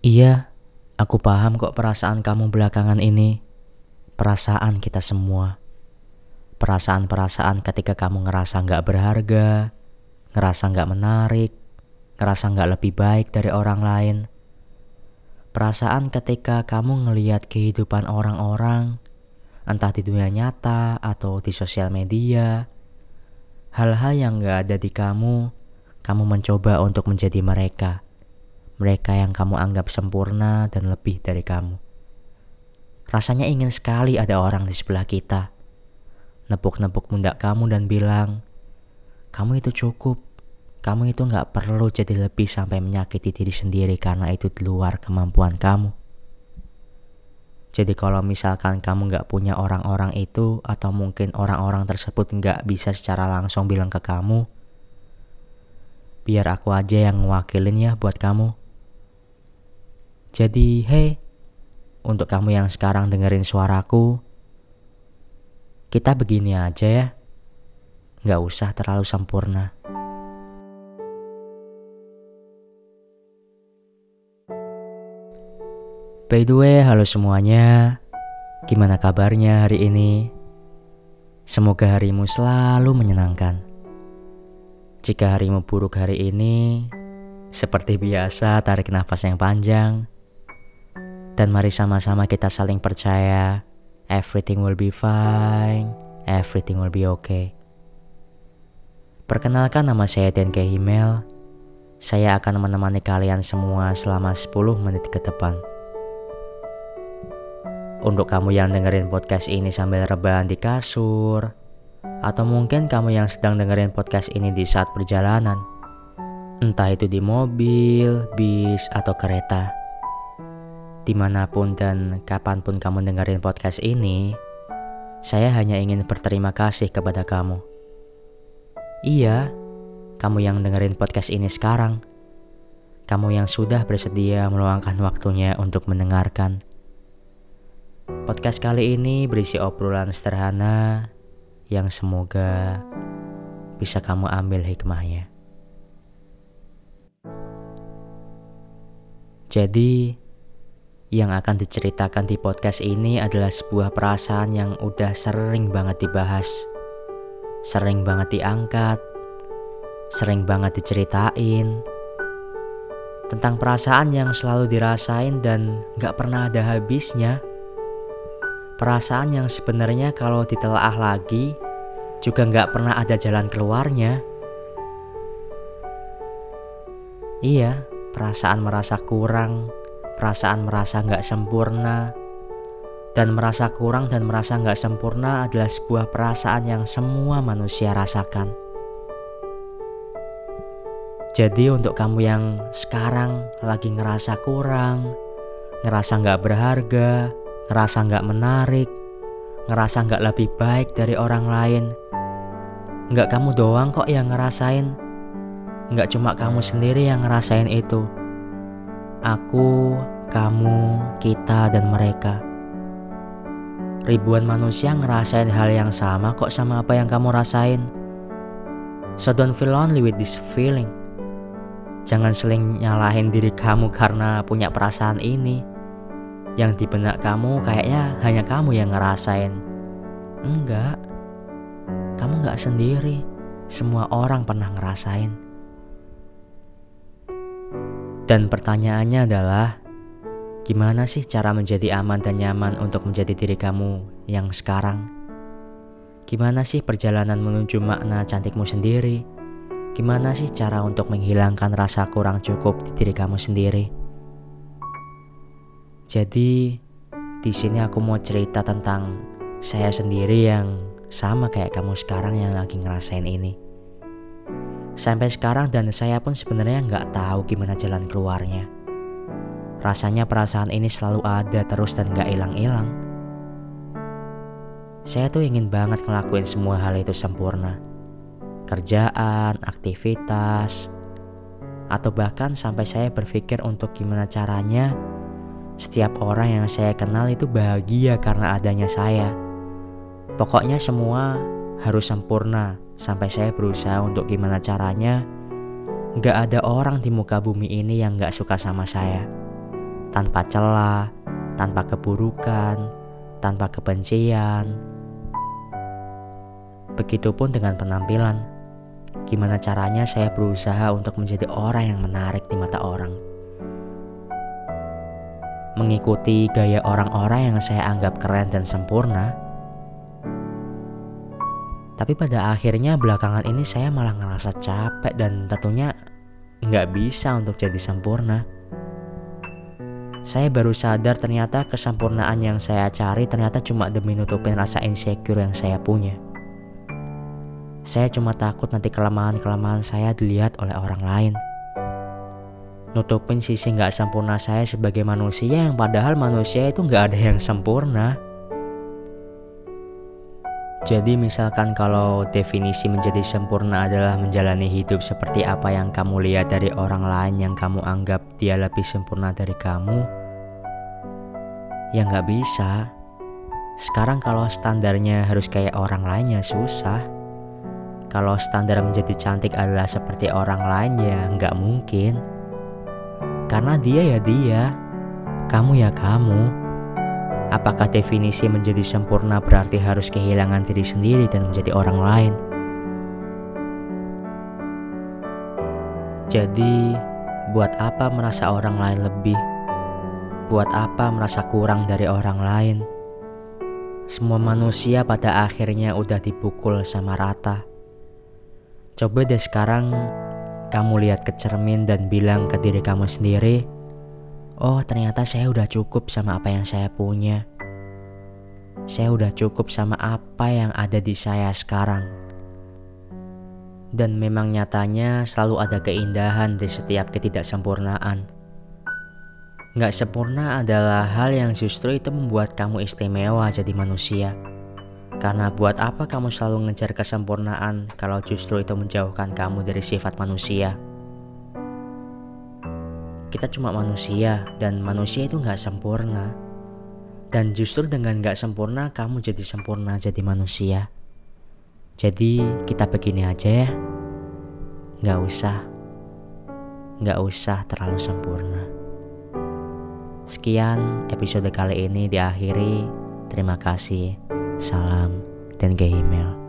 Iya, aku paham kok perasaan kamu belakangan ini. Perasaan kita semua. Perasaan-perasaan ketika kamu ngerasa nggak berharga, ngerasa nggak menarik, ngerasa nggak lebih baik dari orang lain. Perasaan ketika kamu ngelihat kehidupan orang-orang, entah di dunia nyata atau di sosial media, hal-hal yang nggak ada di kamu, kamu mencoba untuk menjadi mereka mereka yang kamu anggap sempurna dan lebih dari kamu. Rasanya ingin sekali ada orang di sebelah kita, nepuk-nepuk pundak kamu dan bilang, kamu itu cukup, kamu itu nggak perlu jadi lebih sampai menyakiti diri sendiri karena itu di luar kemampuan kamu. Jadi kalau misalkan kamu nggak punya orang-orang itu atau mungkin orang-orang tersebut nggak bisa secara langsung bilang ke kamu, biar aku aja yang ngewakilin ya buat kamu. Jadi, hey, untuk kamu yang sekarang dengerin suaraku, kita begini aja ya. Gak usah terlalu sempurna. By the way, halo semuanya. Gimana kabarnya hari ini? Semoga harimu selalu menyenangkan. Jika harimu buruk hari ini, seperti biasa tarik nafas yang panjang dan mari sama-sama kita saling percaya, everything will be fine, everything will be okay. Perkenalkan nama saya Denke Himel. Saya akan menemani kalian semua selama 10 menit ke depan. Untuk kamu yang dengerin podcast ini sambil rebahan di kasur, atau mungkin kamu yang sedang dengerin podcast ini di saat perjalanan, entah itu di mobil, bis, atau kereta di mana pun dan kapan pun kamu dengerin podcast ini, saya hanya ingin berterima kasih kepada kamu. Iya, kamu yang dengerin podcast ini sekarang. Kamu yang sudah bersedia meluangkan waktunya untuk mendengarkan. Podcast kali ini berisi obrolan sederhana yang semoga bisa kamu ambil hikmahnya. Jadi, yang akan diceritakan di podcast ini adalah sebuah perasaan yang udah sering banget dibahas, sering banget diangkat, sering banget diceritain. Tentang perasaan yang selalu dirasain dan gak pernah ada habisnya. Perasaan yang sebenarnya kalau ditelaah lagi juga gak pernah ada jalan keluarnya. Iya, perasaan merasa kurang, perasaan merasa nggak sempurna, dan merasa kurang dan merasa nggak sempurna adalah sebuah perasaan yang semua manusia rasakan. Jadi untuk kamu yang sekarang lagi ngerasa kurang, ngerasa nggak berharga, ngerasa nggak menarik, ngerasa nggak lebih baik dari orang lain, nggak kamu doang kok yang ngerasain, nggak cuma kamu sendiri yang ngerasain itu aku, kamu, kita, dan mereka. Ribuan manusia ngerasain hal yang sama kok sama apa yang kamu rasain. So don't feel lonely with this feeling. Jangan seling nyalahin diri kamu karena punya perasaan ini. Yang di benak kamu kayaknya hanya kamu yang ngerasain. Enggak. Kamu nggak sendiri. Semua orang pernah ngerasain. Dan pertanyaannya adalah, gimana sih cara menjadi aman dan nyaman untuk menjadi diri kamu yang sekarang? Gimana sih perjalanan menuju makna cantikmu sendiri? Gimana sih cara untuk menghilangkan rasa kurang cukup di diri kamu sendiri? Jadi, di sini aku mau cerita tentang saya sendiri yang sama kayak kamu sekarang yang lagi ngerasain ini. Sampai sekarang dan saya pun sebenarnya nggak tahu gimana jalan keluarnya. Rasanya perasaan ini selalu ada terus dan nggak hilang-hilang. Saya tuh ingin banget ngelakuin semua hal itu sempurna. Kerjaan, aktivitas, atau bahkan sampai saya berpikir untuk gimana caranya setiap orang yang saya kenal itu bahagia karena adanya saya. Pokoknya semua harus sempurna sampai saya berusaha untuk gimana caranya Gak ada orang di muka bumi ini yang gak suka sama saya tanpa celah, tanpa keburukan, tanpa kebencian. Begitupun dengan penampilan. Gimana caranya saya berusaha untuk menjadi orang yang menarik di mata orang. Mengikuti gaya orang-orang yang saya anggap keren dan sempurna. Tapi pada akhirnya belakangan ini saya malah ngerasa capek dan tentunya nggak bisa untuk jadi sempurna saya baru sadar ternyata kesempurnaan yang saya cari ternyata cuma demi nutupin rasa insecure yang saya punya. Saya cuma takut nanti kelemahan-kelemahan saya dilihat oleh orang lain. Nutupin sisi nggak sempurna saya sebagai manusia yang padahal manusia itu nggak ada yang sempurna. Jadi misalkan kalau definisi menjadi sempurna adalah menjalani hidup seperti apa yang kamu lihat dari orang lain yang kamu anggap dia lebih sempurna dari kamu, ya nggak bisa. Sekarang kalau standarnya harus kayak orang lainnya susah. Kalau standar menjadi cantik adalah seperti orang lain ya nggak mungkin. Karena dia ya dia, kamu ya kamu. Apakah definisi menjadi sempurna berarti harus kehilangan diri sendiri dan menjadi orang lain? Jadi, buat apa merasa orang lain lebih? Buat apa merasa kurang dari orang lain? Semua manusia pada akhirnya udah dipukul sama rata. Coba deh sekarang kamu lihat ke cermin dan bilang ke diri kamu sendiri, Oh, ternyata saya udah cukup sama apa yang saya punya. Saya udah cukup sama apa yang ada di saya sekarang. Dan memang nyatanya selalu ada keindahan di setiap ketidaksempurnaan. Gak sempurna adalah hal yang justru itu membuat kamu istimewa jadi manusia. Karena buat apa kamu selalu ngejar kesempurnaan kalau justru itu menjauhkan kamu dari sifat manusia? Kita cuma manusia dan manusia itu nggak sempurna. Dan justru dengan nggak sempurna kamu jadi sempurna jadi manusia. Jadi kita begini aja ya. Nggak usah. Nggak usah terlalu sempurna. Sekian episode kali ini diakhiri. Terima kasih. Salam dan ke email.